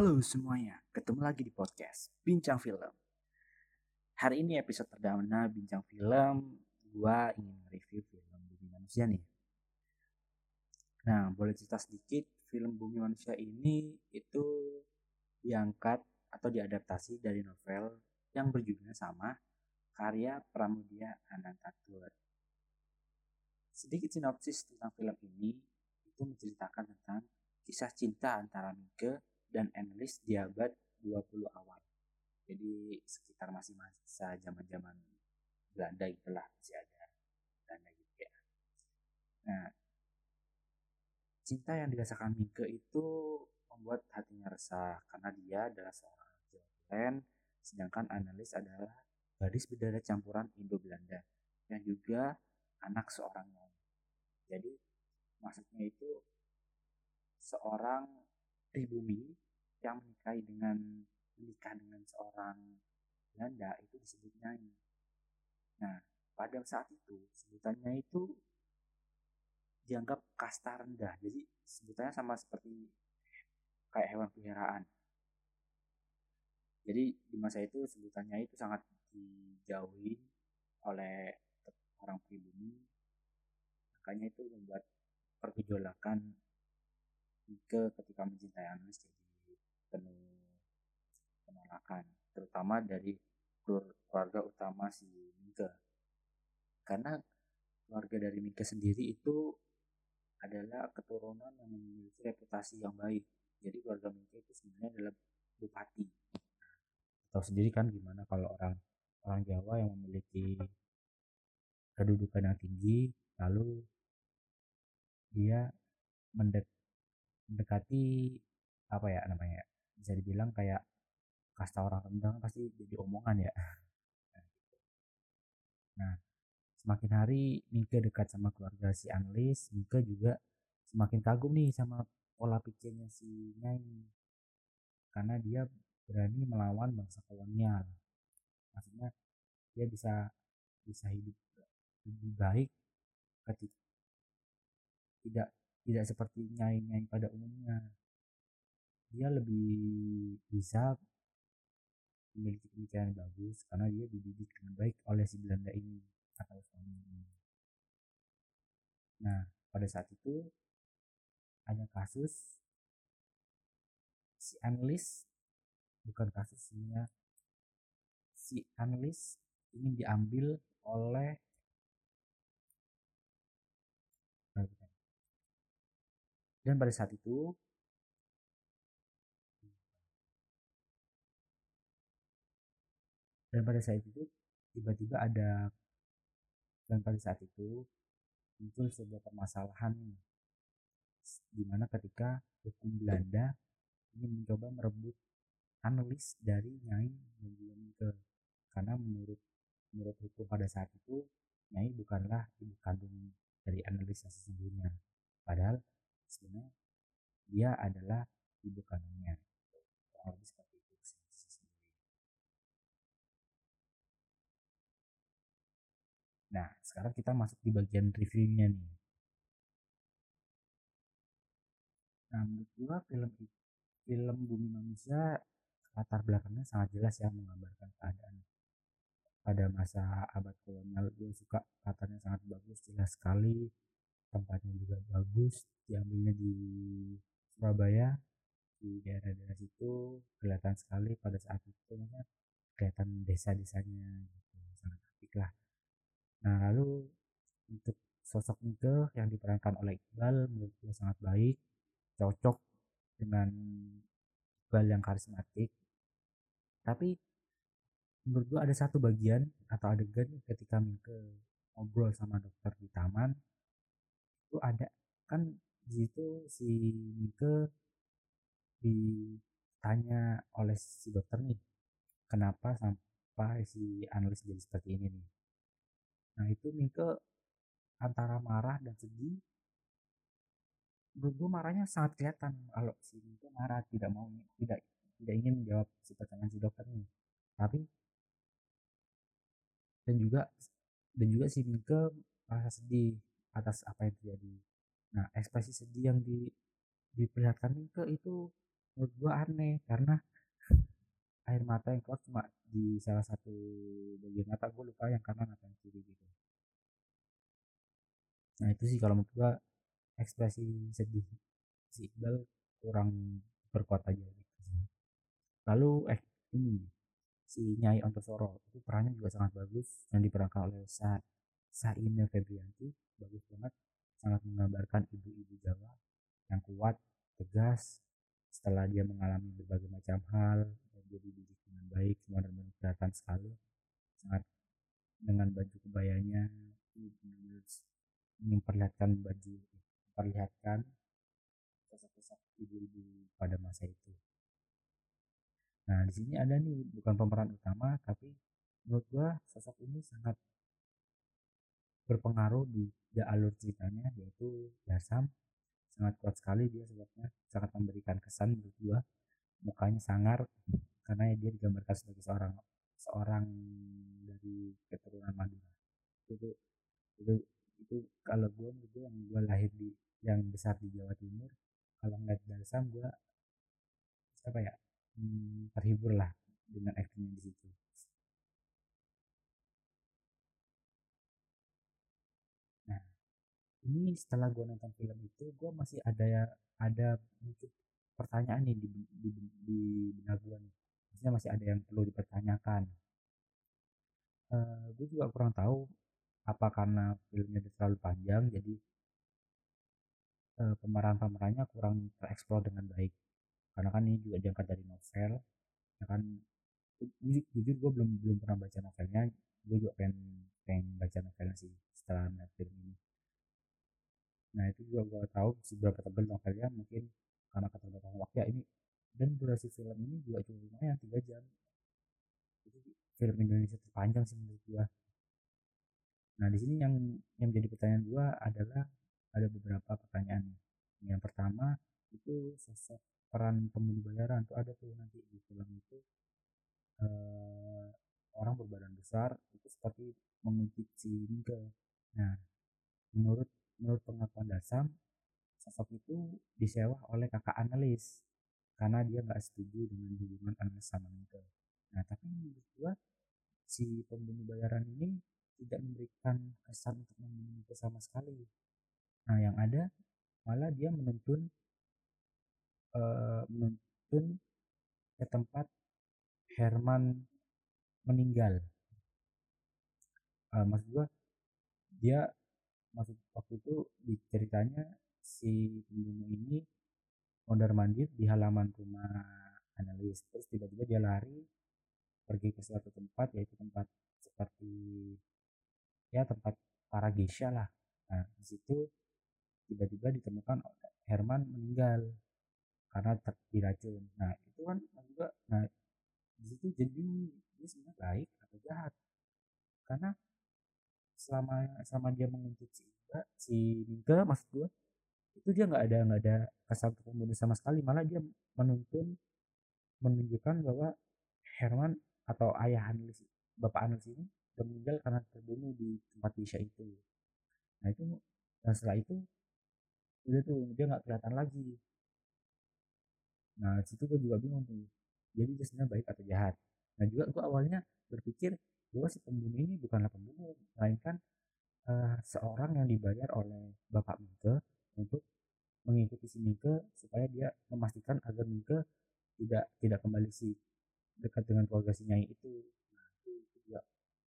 Halo semuanya, ketemu lagi di podcast Bincang Film. Hari ini episode perdana Bincang Film, gua ingin review film Bumi Manusia nih. Nah, boleh cerita sedikit, film Bumi Manusia ini itu diangkat atau diadaptasi dari novel yang berjudulnya sama, karya Pramudia Anantatur. Sedikit sinopsis tentang film ini, itu menceritakan tentang kisah cinta antara Mike dan analis di abad 20 awal. Jadi sekitar masih masa zaman-zaman Belanda itulah masih ada Belanda gitu ya. Nah, cinta yang dirasakan Mike itu membuat hatinya resah karena dia adalah seorang Jawa sedangkan analis adalah gadis berdarah campuran Indo-Belanda yang juga anak seorang non. Jadi maksudnya itu seorang pribumi yang menikahi dengan menikah dengan seorang Belanda itu disebut nyai. Nah, pada saat itu sebutannya itu dianggap kasta rendah. Jadi sebutannya sama seperti kayak hewan peliharaan. Jadi di masa itu sebutannya itu sangat dijauhi oleh orang pribumi. Makanya itu membuat pergejolakan ke ketika mencintai Anas jadi penuh penolakan terutama dari keluarga utama si Mika. Karena keluarga dari Mika sendiri itu adalah keturunan yang memiliki reputasi yang baik. Jadi keluarga Mika itu sebenarnya adalah bupati. Tahu sendiri kan gimana kalau orang orang Jawa yang memiliki kedudukan yang tinggi lalu dia mendek mendekati apa ya namanya bisa dibilang kayak kasta orang rendah pasti jadi omongan ya. Nah semakin hari Mika dekat sama keluarga si Anlis Mika juga semakin kagum nih sama pola pikirnya si Nyai karena dia berani melawan bangsa kolonial. Maksudnya dia bisa bisa hidup lebih baik ketika tidak tidak seperti nyai-nyai pada umumnya dia lebih bisa memiliki pemikiran bagus karena dia dididik dengan baik oleh si Belanda ini atau suami ini. Nah, pada saat itu ada kasus si analis bukan kasus sebenarnya si analis ingin diambil oleh dan pada saat itu dan pada saat itu tiba-tiba ada dan pada saat itu muncul sebuah permasalahan di mana ketika hukum Belanda ingin mencoba merebut analis dari Nyai juga ke karena menurut menurut hukum pada saat itu Nyai bukanlah ibu kandung dari analis sesungguhnya. Padahal dia adalah ibu kandungnya. Seperti itu nah sekarang kita masuk di bagian reviewnya nih. Nah menurut gua film film Bumi Manusia latar belakangnya sangat jelas ya menggambarkan keadaan pada masa abad kolonial. Gue suka latarnya sangat bagus jelas sekali tempatnya juga bagus diambilnya di Surabaya di daerah-daerah situ kelihatan sekali pada saat itu maksudnya kelihatan desa-desanya gitu sangat apik lah. Nah lalu untuk sosok Mika yang diperankan oleh Iqbal menurut gue sangat baik cocok dengan Iqbal yang karismatik. Tapi menurut gue ada satu bagian atau adegan ketika Mika ngobrol sama dokter di taman itu ada kan di situ si Mike ditanya oleh si dokter nih kenapa sampai si analis jadi seperti ini nih? Nah itu Mike antara marah dan sedih. Gue marahnya sangat kelihatan kalau si Mike marah tidak mau tidak tidak ingin menjawab si pertanyaan si dokter nih. Tapi dan juga dan juga si Mike merasa sedih atas apa yang terjadi nah ekspresi sedih yang di diperlihatkan ke itu menurut gue aneh karena air mata yang keluar cuma di salah satu bagian mata gue lupa yang kanan atau yang kiri gitu. Nah itu sih kalau menurut gue ekspresi sedih si Iqbal kurang berkuat aja gitu lalu eh ini si Nyai Ontosoro itu perannya juga sangat bagus yang diperankan oleh Sa Saina Febrianti bagus banget sangat menggambarkan ibu-ibu Jawa yang kuat tegas. Setelah dia mengalami berbagai macam hal dan dia dididik dengan baik semua benar kelihatan sekali. Sangat dengan baju kebayanya memperlihatkan baju memperlihatkan sosok-sosok ibu-ibu pada masa itu. Nah di sini ada nih bukan pemeran utama tapi menurut gua sosok ini sangat berpengaruh di, di alur ceritanya yaitu Dasam. Sangat kuat sekali dia sebabnya sangat memberikan kesan menurut gua. Mukanya sangar karena dia digambarkan sebagai seorang seorang dari keturunan Madura. Itu itu itu kalau gue itu yang gue lahir di yang besar di Jawa Timur kalau ngeliat Dalsam gue apa ya hmm, terhibur lah dengan actingnya di situ ini setelah gue nonton film itu gue masih ada ya ada mungkin pertanyaan nih di di, di benak gue nih. Maksudnya masih ada yang perlu dipertanyakan. Uh, eh, gue juga kurang tahu apa karena filmnya terlalu panjang jadi uh, pemeran-pemerannya kurang tereksplor dengan baik. Karena kan ini juga diangkat dari novel ya kan. Jujur, gue belum belum pernah baca novelnya. Gue juga pengen pengen baca novelnya sih setelah melihat film ini nah itu juga gue tahu seberapa tebal novelnya mungkin karena keterbatasan waktu. Ya ini dan durasi film ini juga cukup lumayan tiga jam. Itu film Indonesia terpanjang sih menurut gue nah di sini yang yang jadi pertanyaan gue adalah ada beberapa pertanyaan. Yang pertama itu sosok peran pembunuh bayaran tuh ada tuh nanti di film itu. Uh, orang berbadan besar itu seperti mengungkit si nah menurut menurut pengakuan Dasam sosok itu disewa oleh kakak analis karena dia nggak setuju dengan hubungan analis sama Mingke nah tapi menurut gua si pembunuh bayaran ini tidak memberikan kesan untuk membunuh sama sekali. Nah yang ada malah dia menuntun uh, menuntun ke tempat Herman meninggal. Uh, maksud gua dia maksud waktu itu di ceritanya si pembunuh ini mondar mandir di halaman rumah analis. Terus tiba-tiba dia lari pergi ke suatu tempat yaitu tempat seperti ya tempat para geisha lah. Nah di situ tiba-tiba ditemukan Herman meninggal karena diracun. Nah itu kan juga nah di situ jadi dia sebenarnya baik atau jahat. Karena selama selama dia menguntut si Iga, si Mingke maksud gue itu dia nggak ada nggak ada kesan pembunuh sama sekali. Malah dia menuntun menunjukkan bahwa Herman atau ayah Anis bapak Anis ini meninggal karena terbunuh di tempat Isya itu. Nah itu dan setelah itu udah tuh dia nggak kelihatan lagi. Nah situ gue juga bingung tuh. Jadi dia sebenarnya baik atau jahat? Nah juga gue awalnya berpikir bahwa si pembunuh ini bukanlah pembunuh melainkan uh, seorang yang dibayar oleh bapak Mingke untuk mengikuti si Mingke supaya dia memastikan agar Mingke tidak tidak kembali si dekat dengan keluarga si Nyai itu nah itu, juga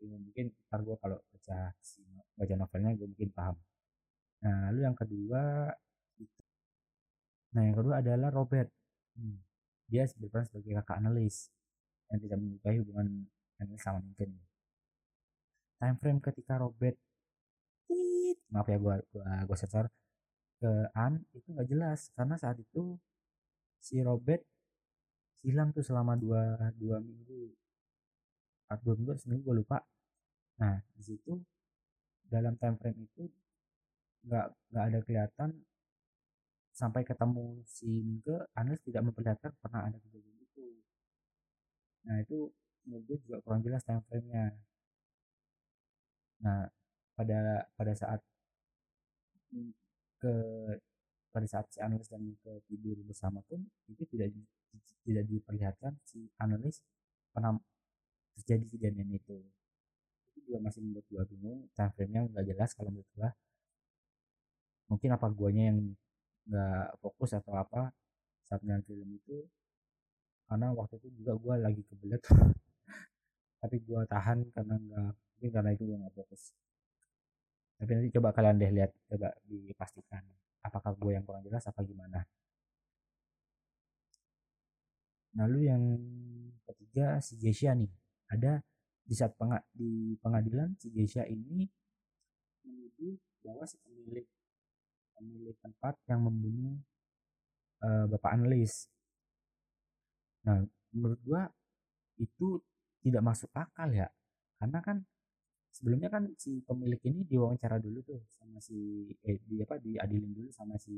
mungkin ntar gue kalau baca baca novelnya gue mungkin paham Nah, lalu yang kedua itu. Nah, yang kedua adalah Robert. Hmm. Dia berperan sebagai kakak analis yang tidak menyukai hubungan analis sama mungkin. Time frame ketika Robert maaf ya gua gua gua sensor ke An itu nggak jelas. Karena saat itu si Robert hilang tuh selama dua dua minggu. Atau dua minggu seminggu gue lupa. Nah di situ dalam time frame itu nggak nggak ada kelihatan sampai ketemu si Mingke Anis tidak memperlihatkan pernah ada kejadian itu. Nah itu menurut gue juga kurang jelas time frame nya nah pada pada saat ke pada saat si analis dan Mika tidur bersama pun itu tidak tidak diperlihatkan si analis pernah terjadi kejadian itu. Itu juga masih membuat gua bingung time frame-nya nggak jelas kalau menurut gua. Mungkin apa guanya yang nggak fokus atau apa saat menonton film itu. Karena waktu itu juga gua lagi kebelet. Tapi gua tahan karena nggak mungkin karena itu gua nggak fokus. Tapi nanti coba kalian deh lihat coba dipastikan apakah gue yang kurang jelas apa gimana. Lalu yang ketiga si Geisha nih. Ada di saat peng di pengadilan si Geisha ini menuduh bahwa si pemilik pemilik tempat yang membunuh uh, bapak analis nah menurut gua itu tidak masuk akal ya. Karena kan sebelumnya kan si pemilik ini diwawancara dulu tuh sama si eh, di apa diadilin dulu sama si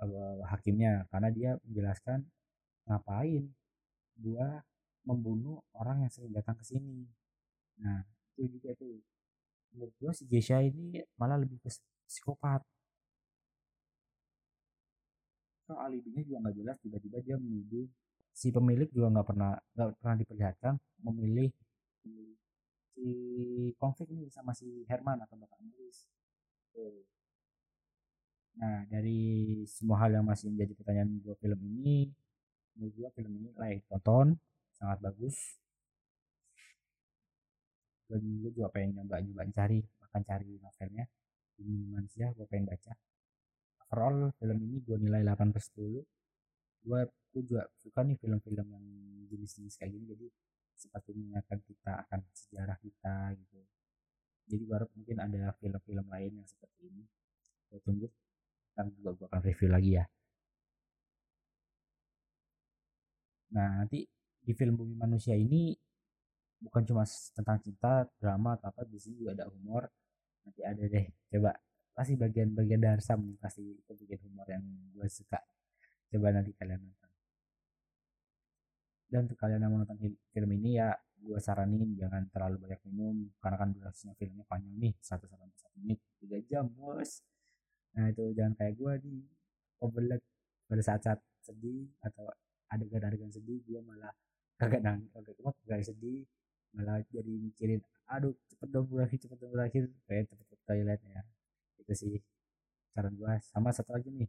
uh, hakimnya. Karena dia menjelaskan ngapain gua membunuh orang yang sering datang ke sini? Nah itu juga tuh. Menurut gua si Gesha ini malah lebih ke psikopat. So, alibinya juga nggak jelas tiba-tiba dia menuduh si pemilik juga nggak pernah nggak pernah diperlihatkan memilih konflik nih sama si Herman atau Bapak Nulis. Nah, dari semua hal yang masih menjadi pertanyaan gue film ini, menurut gue film ini layak tonton, sangat bagus. Dan gue juga pengen nyoba nyoba cari, bahkan cari novelnya. Ini manusia, gue pengen baca. Overall, film ini gue nilai 8 per 10. Gue, gue juga suka nih film-film yang jenis-jenis kayak gini, jadi seperti mengingatkan kita akan sejarah kita gitu. Jadi baru mungkin ada film-film lain yang seperti ini. Gue tunggu kan juga gue akan review lagi ya. Nah nanti di film Bumi Manusia ini bukan cuma tentang cinta drama atau apa di sini juga ada humor. Nanti ada deh coba. Pasti bagian-bagian nih pasti itu bagian humor yang gue suka. Coba nanti kalian nonton dan untuk kalian yang mau nonton film ini ya gue saranin jangan terlalu banyak minum karena kan durasinya filmnya panjang nih satu sampai satu menit tiga jam bos. Nah itu jangan kayak gue di overload. Pada saat-saat sedih atau adegan-adegan sedih gue malah kagak nang kagak cuma kagak sedih. Malah jadi mikirin aduh cepet dong berakhir cepet dong berakhir kayak cepet ke toilet ya. Itu sih saran gue sama satu lagi nih.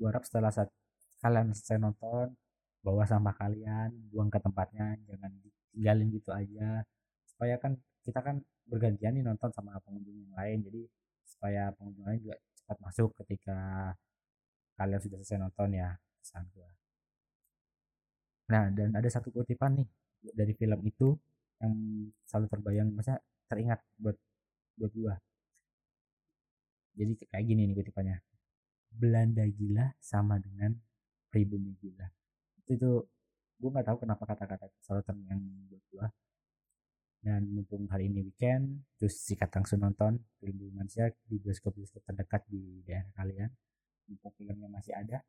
Gue harap setelah saat kalian selesai nonton bawa sampah kalian buang ke tempatnya jangan ditinggalin gitu aja. Supaya kan kita kan bergantian nih nonton sama pengunjung yang lain. Jadi supaya pengunjung lain juga cepat masuk ketika kalian sudah selesai nonton ya pesan gua. Nah dan ada satu kutipan nih dari film itu yang selalu terbayang masa teringat buat buat gua. Jadi kayak gini nih kutipannya. Belanda gila sama dengan pribumi gila itu gue nggak tahu kenapa kata-kata selalu terngiang buat gue dan mumpung hari ini weekend terus sikat langsung nonton film Bumi Manusia di bioskop-bioskop terdekat di daerah kalian mumpung filmnya masih ada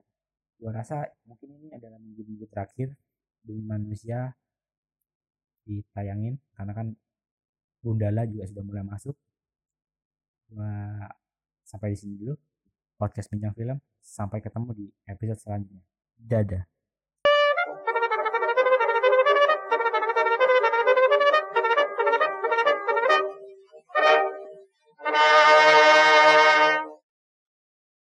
gue rasa mungkin ini adalah minggu-minggu terakhir Bumi Manusia ditayangin karena kan Gundala juga sudah mulai masuk. Gua sampai di sini dulu podcast bincang film. Sampai ketemu di episode selanjutnya. Dadah